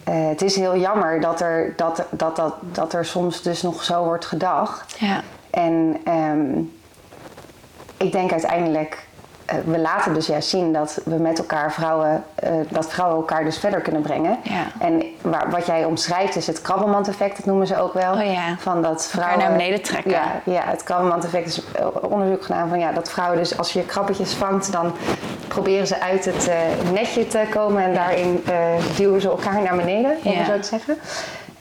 Eh, het is heel jammer dat er, dat, dat, dat, dat er soms dus nog zo wordt gedacht. Ja. En ehm, ik denk uiteindelijk, we laten dus juist zien dat we met elkaar vrouwen, eh, dat vrouwen elkaar dus verder kunnen brengen. Ja. En waar, wat jij omschrijft is het krabbelmand-effect, dat noemen ze ook wel. Oh ja. Van dat vrouwen naar beneden trekken. Ja, ja, het krabbelmand-effect is eh, onderzoek gedaan van ja, dat vrouwen dus als je krabbetjes vangt, dan proberen ze uit het eh, netje te komen en daarin eh, duwen ze elkaar naar beneden, om het zo te zeggen.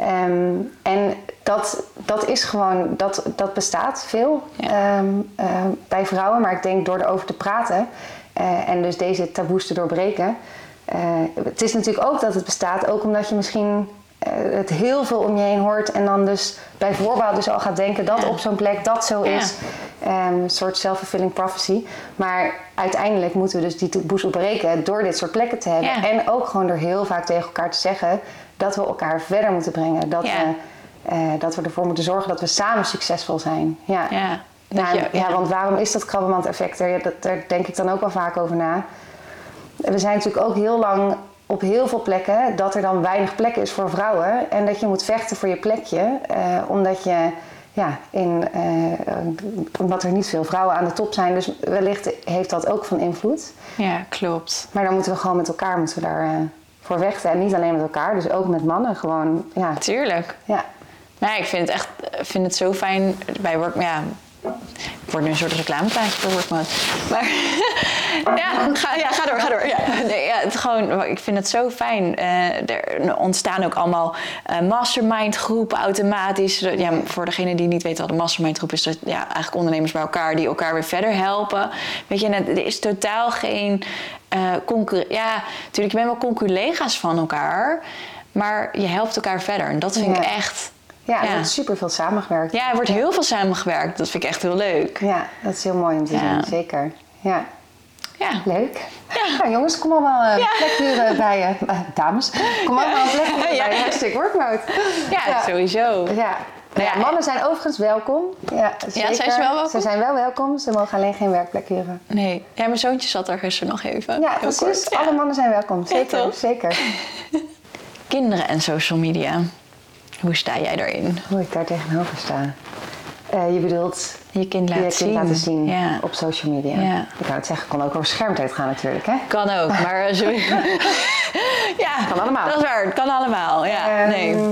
Ehm, en dat, dat is gewoon, dat, dat bestaat veel Ja. ehm, ehm, bij vrouwen, maar ik denk door erover te praten eh, en dus deze taboes te doorbreken. eh, het is natuurlijk ook dat het bestaat, ook omdat je misschien eh, het heel veel om je heen hoort en dan dus bij voorbaat dus al gaat denken dat Ja. op zo'n plek dat zo is. Een soort self-fulfilling prophecy. Maar uiteindelijk moeten we dus die taboes doorbreken door dit soort plekken te hebben. Ja. En ook gewoon door heel vaak tegen elkaar te zeggen dat we elkaar verder moeten brengen. Dat, Ja. we, eh, dat we ervoor moeten zorgen dat we samen succesvol zijn. Ja. Ja. Nou, je- ja, want waarom is dat krabbemand-effect er? Ja, dat, daar denk ik dan ook wel vaak over na. We zijn natuurlijk ook heel lang op heel veel plekken dat er dan weinig plek is voor vrouwen. En dat je moet vechten voor je plekje. eh, omdat, je, ja, in, eh, omdat er niet veel vrouwen aan de top zijn. Dus wellicht heeft dat ook van invloed. ja, klopt. Maar dan moeten we gewoon met elkaar moeten we daar, eh, voor vechten. En niet alleen met elkaar, dus ook met mannen. Gewoon, ja. Tuurlijk. ja. Nou, ik vind het echt vind het zo fijn bij work. Ja, ik word nu een soort reclameplaatje voor Workmode. Maar ja, ga, ja, ga door, ga door. Ja, nee, ja, het gewoon, ik vind het zo fijn. Eh, er ontstaan ook allemaal eh, mastermind groepen automatisch. Ja, voor degene die niet weten wat een mastermind groep is, dat ja, eigenlijk ondernemers bij elkaar die elkaar weer verder helpen. Weet je, en er is totaal geen concur. Ja, natuurlijk, je bent wel conculega's van elkaar. Maar je helpt elkaar verder. En dat vind ik echt. Ja, er Ja. wordt super veel samengewerkt. Ja, er wordt heel veel samengewerkt. Dat vind ik echt heel leuk. Ja, dat is heel mooi om te Ja. zien, zeker. Ja. Ja. Leuk. Ja. jongens, kom allemaal uh, Ja. plekhuren bij je. eh, dames, kom allemaal plekhuren Ja. bij Hashtag Workmode. Ja, sowieso. Ja. Nou ja, Ja. mannen zijn overigens welkom. Ja, zeker. zijn ze wel welkom? Ze zijn wel welkom. Ze mogen alleen geen werkplek huren. Nee, ja, mijn zoontje zat daar gisteren nog even. Ja, precies. Ja. Alle mannen zijn welkom. Zeker, zeker. Kinderen en social media. Hoe sta jij daarin? Hoe ik daar tegenover sta. Eh, je bedoelt Je kind je laten kind zien. laten zien Ja. op social media. Ja. Ik wou het zeggen, kon ook over schermtijd gaan natuurlijk. Hè? Kan ook, maar eh, sorry. ja, Kan allemaal. Dat is waar, het kan allemaal. Ja, nee. Ehm,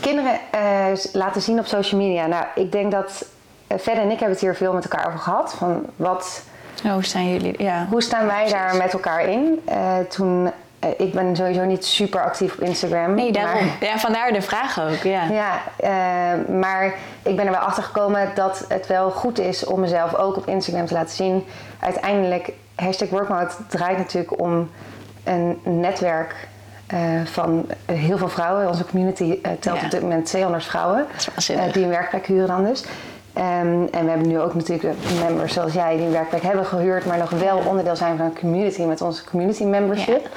Kinderen eh, laten zien op social media. Nou, ik denk dat uh, Fed en ik hebben het hier veel met elkaar over gehad. Van wat, Oh, Hoe staan jullie? Ja. hoe staan wij daar met elkaar in? Toen, ik ben sowieso niet super actief op Instagram. Nee, daarom. maar- Ja, vandaar de vraag ook. Ja. ja, eh, maar ik ben er wel achter gekomen dat het wel goed is om mezelf ook op Instagram te laten zien. Uiteindelijk, hashtag Workmode draait natuurlijk om een netwerk eh, van heel veel vrouwen. Onze community eh, telt Ja. op dit moment 200 vrouwen eh, die een werkplek huren dan dus. Ehm, en we hebben nu ook natuurlijk members zoals jij die een werkplek hebben gehuurd, maar nog wel onderdeel zijn van een community met onze community membership.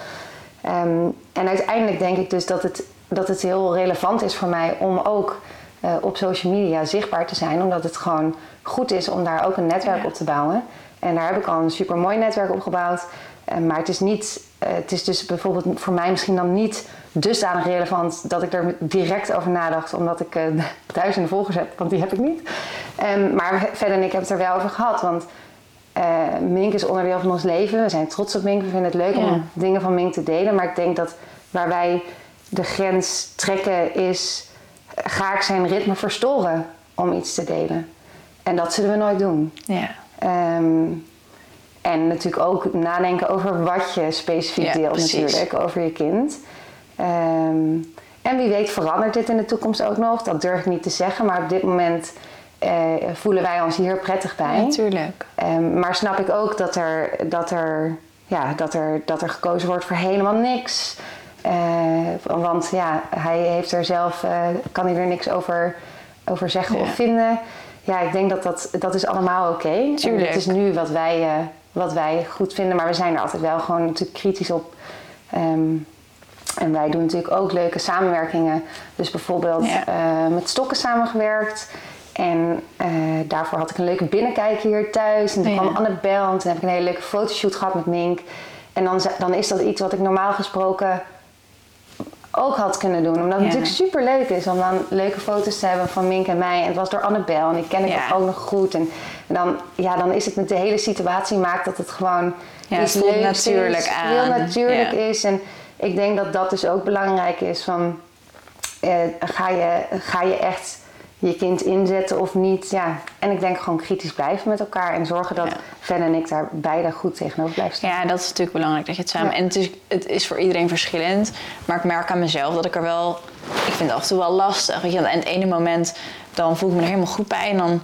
Ehm, en uiteindelijk denk ik dus dat het, dat het heel relevant is voor mij om ook eh, op social media zichtbaar te zijn. Omdat het gewoon goed is om daar ook een netwerk Ja. op te bouwen. En daar heb ik al een super mooi netwerk op gebouwd. Eh, maar het is, niet, eh, het is dus bijvoorbeeld voor mij misschien dan niet dusdanig relevant dat ik er direct over nadacht. Omdat ik eh, duizenden volgers heb, want die heb ik niet. Ehm, maar verder en ik heb het er wel over gehad. Want eh, Mink is onderdeel van ons leven. We zijn trots op Mink. We vinden het leuk Ja. om dingen van Mink te delen. Maar ik denk dat waar wij de grens trekken is... ga ik zijn ritme verstoren om iets te delen? En dat zullen we nooit doen. Ja. Ehm, en natuurlijk ook nadenken over wat je specifiek Ja, deelt precies. natuurlijk, over je kind. Ehm, en wie weet verandert dit in de toekomst ook nog. Dat durf ik niet te zeggen, maar op dit moment eh, voelen wij ons hier prettig bij. Natuurlijk. Ehm, maar snap ik ook dat er, dat, er, ja, dat, er, dat er gekozen wordt voor helemaal niks. Eh, want ja, hij heeft er zelf, eh, kan hij er niks over, over zeggen Ja. of vinden. Ja, ik denk dat dat, dat is allemaal oké. En Tuurlijk. Het is nu wat wij, wat wij goed vinden, maar we zijn er altijd wel gewoon natuurlijk kritisch op. Ehm, en wij doen natuurlijk ook leuke samenwerkingen. Dus bijvoorbeeld Ja. met stokken samengewerkt. En eh, daarvoor had ik een leuke binnenkijk hier thuis. En toen Ja. kwam Annabel. En toen heb ik een hele leuke fotoshoot gehad met Mink. En dan, dan is dat iets wat ik normaal gesproken ook had kunnen doen. Omdat het Ja. natuurlijk super leuk is om dan leuke foto's te hebben van Mink en mij. En het was door Annabel. En die ken ik Ja. ook nog goed. En, en dan, ja, dan is het met de hele situatie maakt dat het gewoon Ja, het iets leuks natuurlijk is. aan. Heel natuurlijk is. En ik denk dat dat dus ook belangrijk is van... eh, ga, je, ga je echt je kind inzetten of niet? Ja. En ik denk gewoon kritisch blijven met elkaar. En zorgen dat Ja. Ven en ik daar beide goed tegenover blijven staan. Ja, dat is natuurlijk belangrijk dat je het samen. Ja. En het is, het is voor iedereen verschillend. Maar ik merk aan mezelf dat ik er wel. Ik vind het af en toe wel lastig. Weet je, en het ene moment dan voel ik me er helemaal goed bij. En dan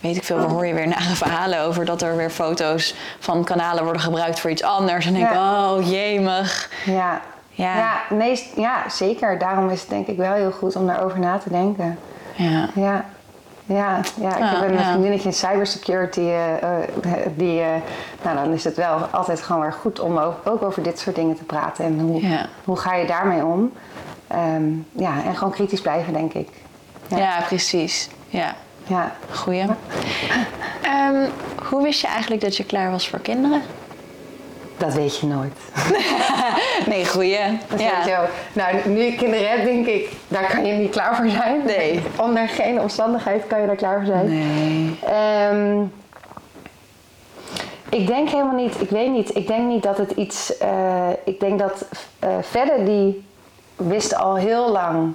weet ik veel, waar hoor je weer nare verhalen over dat er weer foto's van kanalen worden gebruikt voor iets anders. En denk ik, Ja. oh jemig. Ja. Ja. Ja, nee, ja, zeker. Daarom is het denk ik wel heel goed om daarover na te denken. Ja. Ja, Ja, ja ik heb een ja. vriendinnetje in cybersecurity. eh, die, nou, dan is het wel altijd gewoon weer goed om ook, ook over dit soort dingen te praten. En hoe, Ja. hoe ga je daarmee om? Ehm, ja, en gewoon kritisch blijven, denk ik. Ja, Ja. precies. Ja, Ja, goeie. Ehm, hoe wist je eigenlijk dat je klaar was voor kinderen? Dat weet je nooit. Nee, goeie. Dat Ja. weet je wel. Nou, nu ik kinderen heb, denk ik, daar kan je niet klaar voor zijn. Nee. Onder geen omstandigheid kan je daar klaar voor zijn. Nee. Ehm, ik denk helemaal niet, ik weet niet, ik denk niet dat het iets. eh, ik denk dat eh Verder die wist al heel lang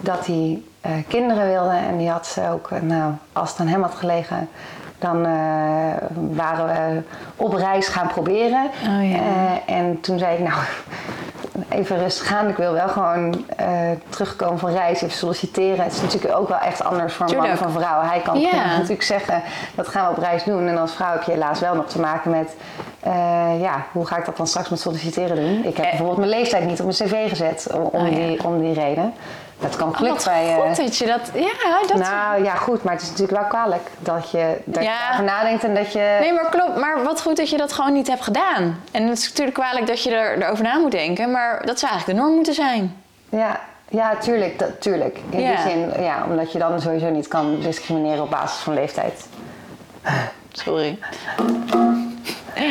dat hij eh, kinderen wilde. En die had ze ook, nou, als het aan hem had gelegen, dan eh, waren we op reis gaan proberen. Oh ja. Eh, en toen zei ik, nou, even rustig aan. Ik wil wel gewoon eh, terugkomen van reis, even solliciteren. Het is natuurlijk ook wel echt anders voor een man Tuurlijk. een vrouw. Hij kan natuurlijk zeggen, dat gaan we op reis doen. En als vrouw heb je helaas wel nog te maken met... ja, hoe ga ik dat dan straks met solliciteren doen? Ik heb bijvoorbeeld mijn leeftijd niet op mijn cv gezet om, om Oh ja. die, om die reden. Dat kan Oh, geluk wat bij... eh, goed dat je dat... Ja, dat... nou ja, goed, maar het is natuurlijk wel kwalijk dat je, dat Ja. je daarover nadenkt en dat je... Nee, maar klopt. Maar wat goed dat je dat gewoon niet hebt gedaan. En het is natuurlijk kwalijk dat je er, erover na moet denken. Maar dat zou eigenlijk de norm moeten zijn. Ja, ja tuurlijk, dat, tuurlijk. In Ja. die zin, ja, omdat je dan sowieso niet kan discrimineren op basis van leeftijd. Sorry.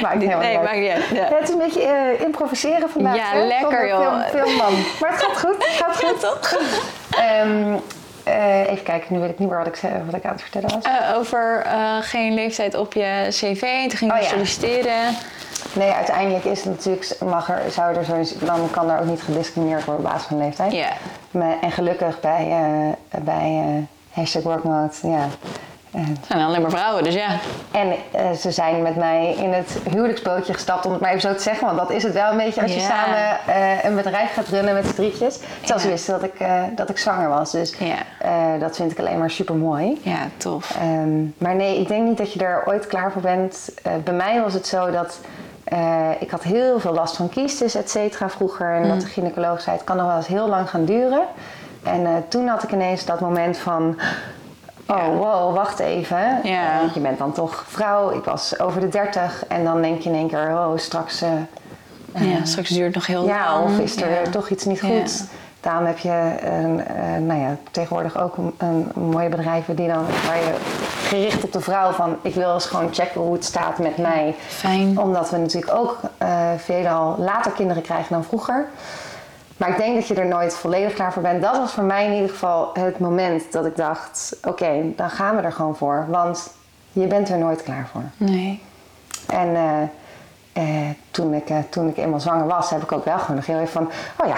Maakt niet helemaal Nee, maakt niet uit. Ja. Ja, het is een beetje eh, improviseren vandaag. Ja, hè, lekker, joh. Film, filmman. Maar het gaat goed. Het gaat goed. toch? Ehm, eh, even kijken, nu weet ik niet meer wat ik, wat ik aan het vertellen was. Eh, over geen leeftijd op je cv. Toen ging je Oh solliciteren. Nee, uiteindelijk is het natuurlijk, mag er, zou er zo, dan kan er ook niet gediscrimineerd worden op basis van leeftijd. Ja. Maar- En gelukkig bij, bij hashtag workmode, ja. Eh, Het zijn alleen maar vrouwen, dus ja. En eh, ze zijn met mij in het huwelijksbootje gestapt, om het maar even zo te zeggen. Want dat is het wel een beetje als je Ja. samen eh, een bedrijf gaat runnen met z'n drietjes. Terwijl ze wisten dat ik, eh, dat ik zwanger was. Dus Ja. eh, dat vind ik alleen maar super mooi. Ja, tof. Ehm, maar nee, ik denk niet dat je er ooit klaar voor bent. Eh, bij mij was het zo dat eh, ik had heel veel last van kiestes, et cetera, vroeger. En Mm. dat de gynaecoloog zei, het kan nog wel eens heel lang gaan duren. En eh, toen had ik ineens dat moment van... Oh, Ja. wow, wacht even. Ja. Eh, je bent dan toch vrouw. Ik was over de 30. En dan denk je in één keer, oh, straks... eh, ja, straks duurt het nog heel ja, lang. of is er Ja. toch iets niet Ja. goed? Daarom heb je een, eh, nou ja, tegenwoordig ook een, een mooie bedrijven die dan, waar je gericht op de vrouw van ik wil eens gewoon checken hoe het staat met mij. Fijn. Omdat we natuurlijk ook eh veelal later kinderen krijgen dan vroeger. Maar ik denk dat je er nooit volledig klaar voor bent. Dat was voor mij in ieder geval het moment dat ik dacht: oké, dan gaan we er gewoon voor. Want je bent er nooit klaar voor. Nee. En eh, eh, toen, ik, eh, toen ik eenmaal zwanger was, heb ik ook wel gewoon nog heel even van... Oh ja,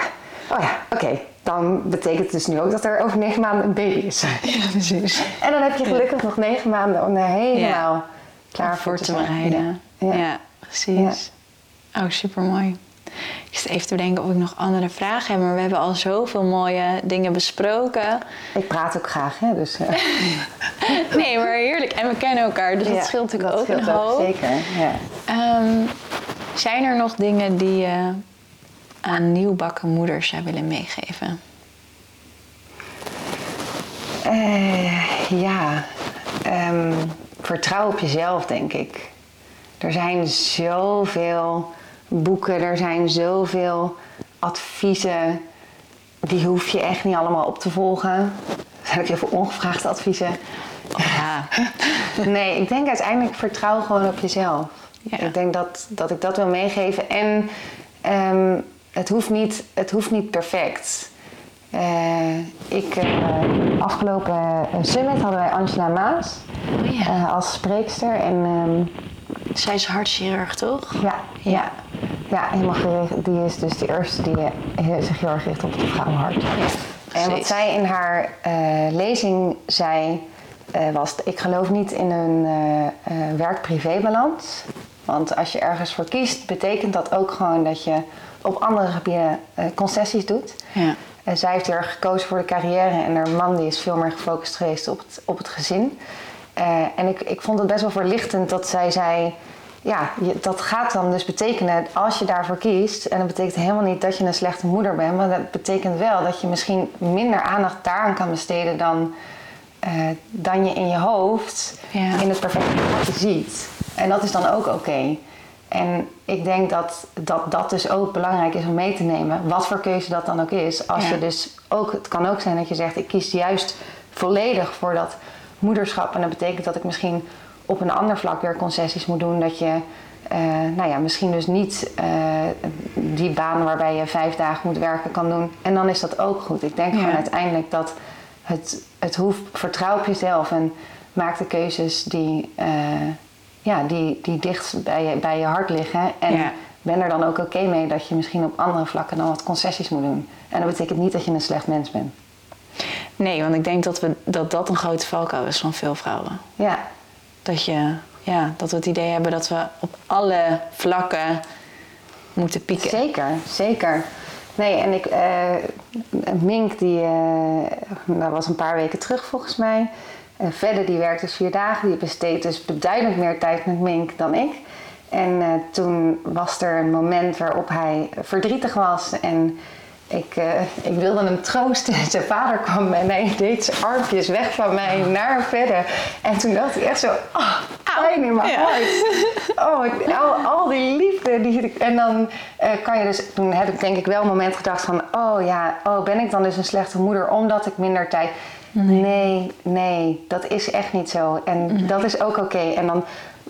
oh ja, oké. Dan betekent het dus nu ook dat er over negen maanden een baby is. Ja, precies. En dan heb je gelukkig nog negen maanden om er helemaal Ja. klaar voor te bereiden. Ja. Ja, precies. Oh, super mooi. Ik zit even te bedenken of ik nog andere vragen heb, maar we hebben al zoveel mooie dingen besproken. Ik praat ook graag, hè. Dus, eh, Nee, maar heerlijk. En we kennen elkaar, dus ja, dat scheelt natuurlijk dat ook een scheelt ook, hoop. Zeker, ja. Ehm, zijn er nog dingen die je aan nieuwbakken moeders zou willen meegeven? Eh, ja, ehm, vertrouw op jezelf, denk ik. Er zijn zoveel boeken, er zijn zoveel adviezen. Die hoef je echt niet allemaal op te volgen. Er zijn ook heel veel ongevraagde adviezen. Ja. Nee, ik denk uiteindelijk vertrouw gewoon op jezelf. Ja. Ik denk dat, dat ik dat wil meegeven. En ehm, het, hoeft niet, het hoeft niet perfect. Eh, ik, eh, afgelopen eh, summit hadden wij Angela Maas Oh ja. als spreekster. En ehm, Zij is hartchirurg, toch? ja, ja. ja, helemaal gericht. Die is dus de eerste die eh, zich heel erg richt op het vrouwenhart. En wat zij in haar eh, lezing zei, eh, was: Ik geloof niet in een eh, werk-privé-balans. Want als je ergens voor kiest, betekent dat ook gewoon dat je op andere gebieden concessies doet. Ja. En zij heeft heel erg gekozen voor de carrière en haar man die is veel meer gefocust geweest op het, op het gezin. Eh, en ik, ik vond het best wel verlichtend dat zij zei: Ja, je, dat gaat dan dus betekenen als je daarvoor kiest. En dat betekent helemaal niet dat je een slechte moeder bent, maar dat betekent wel dat je misschien minder aandacht daaraan kan besteden dan eh, dan je in je hoofd Ja. in het perfecte ziet. En dat is dan ook oké. En ik denk dat, dat dat dus ook belangrijk is om mee te nemen. Wat voor keuze dat dan ook is. Als Ja. je dus ook, het kan ook zijn dat je zegt, ik kies juist volledig voor dat moederschap. En dat betekent dat ik misschien op een ander vlak weer concessies moet doen. Dat je, eh, nou ja, misschien dus niet eh, die baan waarbij je vijf dagen moet werken kan doen. En dan is dat ook goed. Ik denk Ja. gewoon uiteindelijk dat het, het hoeft, vertrouw op jezelf en maak de keuzes die, eh, ja, die, die dicht bij je, bij je hart liggen. En Ja. ben er dan ook oké mee dat je misschien op andere vlakken dan wat concessies moet doen. En dat betekent niet dat je een slecht mens bent. Nee, want ik denk dat, we, dat dat een grote valkuil is van veel vrouwen. Ja, Dat, je, ja, dat we het idee hebben dat we op alle vlakken moeten pieken. zeker, zeker. Nee, en ik, eh, Mink, die eh, dat was een paar weken terug volgens mij. En Vedde, die werkt dus vier dagen. Die besteedt dus beduidend meer tijd met Mink dan ik. En eh, toen was er een moment waarop hij verdrietig was. En ik, eh, ik wilde hem troosten. Zijn vader kwam en hij deed zijn armpjes weg van mij naar Vedde. En toen dacht ik echt zo... Oh, pijn in mijn Ja. hart. Oh, al, al die liefde. Die, en dan eh, kan je dus... Toen heb ik denk ik wel een moment gedacht van... Oh ja, oh, ben ik dan dus een slechte moeder omdat ik minder tijd... Nee, nee, dat is echt niet zo. En dat is ook oké. En dan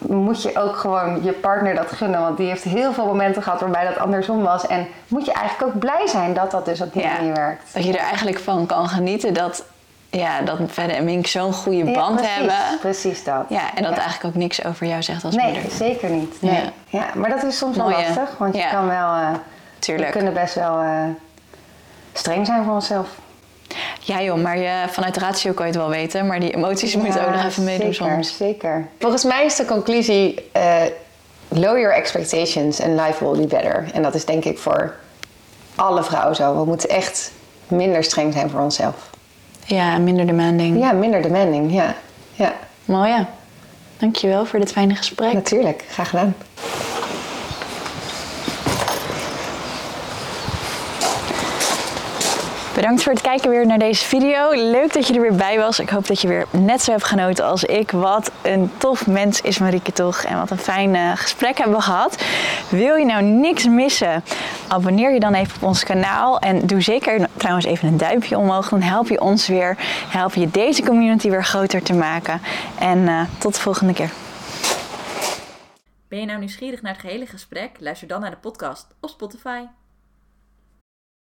moet je ook gewoon je partner dat gunnen. Want die heeft heel veel momenten gehad waarbij dat andersom was. En moet je eigenlijk ook blij zijn dat dat dus op die Ja. manier werkt. Dat je er eigenlijk van kan genieten dat, ja, dat Verder en Mink zo'n goede Ja, band precies, hebben. Precies dat. Ja, en dat eigenlijk ook niks over jou zegt als Nee, moeder. zeker niet. Nee. Ja. Ja. maar dat is soms wel lastig. Want je kan wel... eh, Tuurlijk. We kunnen best wel eh, streng zijn voor onszelf. Ja joh, maar je, vanuit de ratio kan je het wel weten. Maar die emoties moeten Ja, ook nog even meedoen zeker, soms. Zeker. Volgens mij is de conclusie... eh, lower your expectations and life will be better. En dat is denk ik voor alle vrouwen zo. We moeten echt minder streng zijn voor onszelf. Ja, minder demanding. Ja, minder demanding. Ja, ja Mooi ja. Dankjewel voor dit fijne gesprek. natuurlijk. Graag gedaan. Bedankt voor het kijken weer naar deze video. Leuk dat je er weer bij was. Ik hoop dat je weer net zo hebt genoten als ik. Wat een tof mens is Marieke toch. En wat een fijn eh, gesprek hebben we gehad. Wil je nou niks missen? Abonneer je dan even op ons kanaal. En doe zeker trouwens even een duimpje omhoog. Dan help je ons weer. Help je deze community weer groter te maken. En eh, tot de volgende keer. Ben je nou nieuwsgierig naar het gehele gesprek? Luister dan naar de podcast op Spotify.